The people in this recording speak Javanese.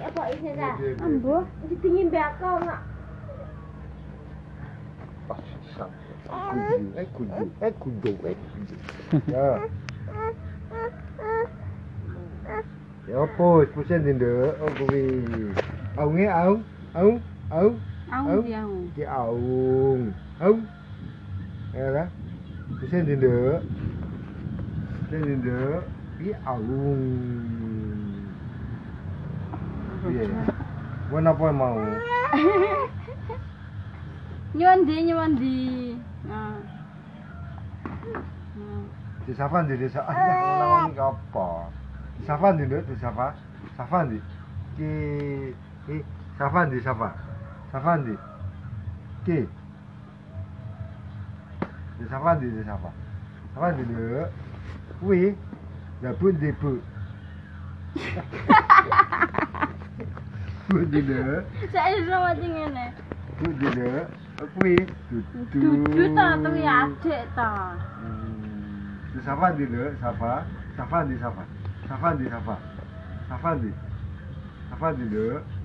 Apa isi dah? Ambo. Mesti dingin bakal nak. Eh kudu, eh kudu, eh kudu. Ya. Ya apa, pusing tindak, oh kuwi. Aung ni aung, aung, aung, Aku Au. dia. ki aung, aung. Ya lah. Pusing tindak. Pusing tindak, ki aung. Piye? Wan apa mau? Nyuwun di nyuwun di. Nah. Di Safan di desa ah lawan iki apa? Di Safan di di Safa. Safan. Ki ki Safan di Safa. Safan di. Ki. Di Safan di di Safa. Safan di. Kuwi pu. Pun di Nduk. Saya sama di ngene. Pun di Nduk. Kuwi Dudu ta tuwi adik ta. Hmm. Di Safa di Nduk, Safa. Safa di Safa. Safa di Safa. Safa di. Safa di Nduk.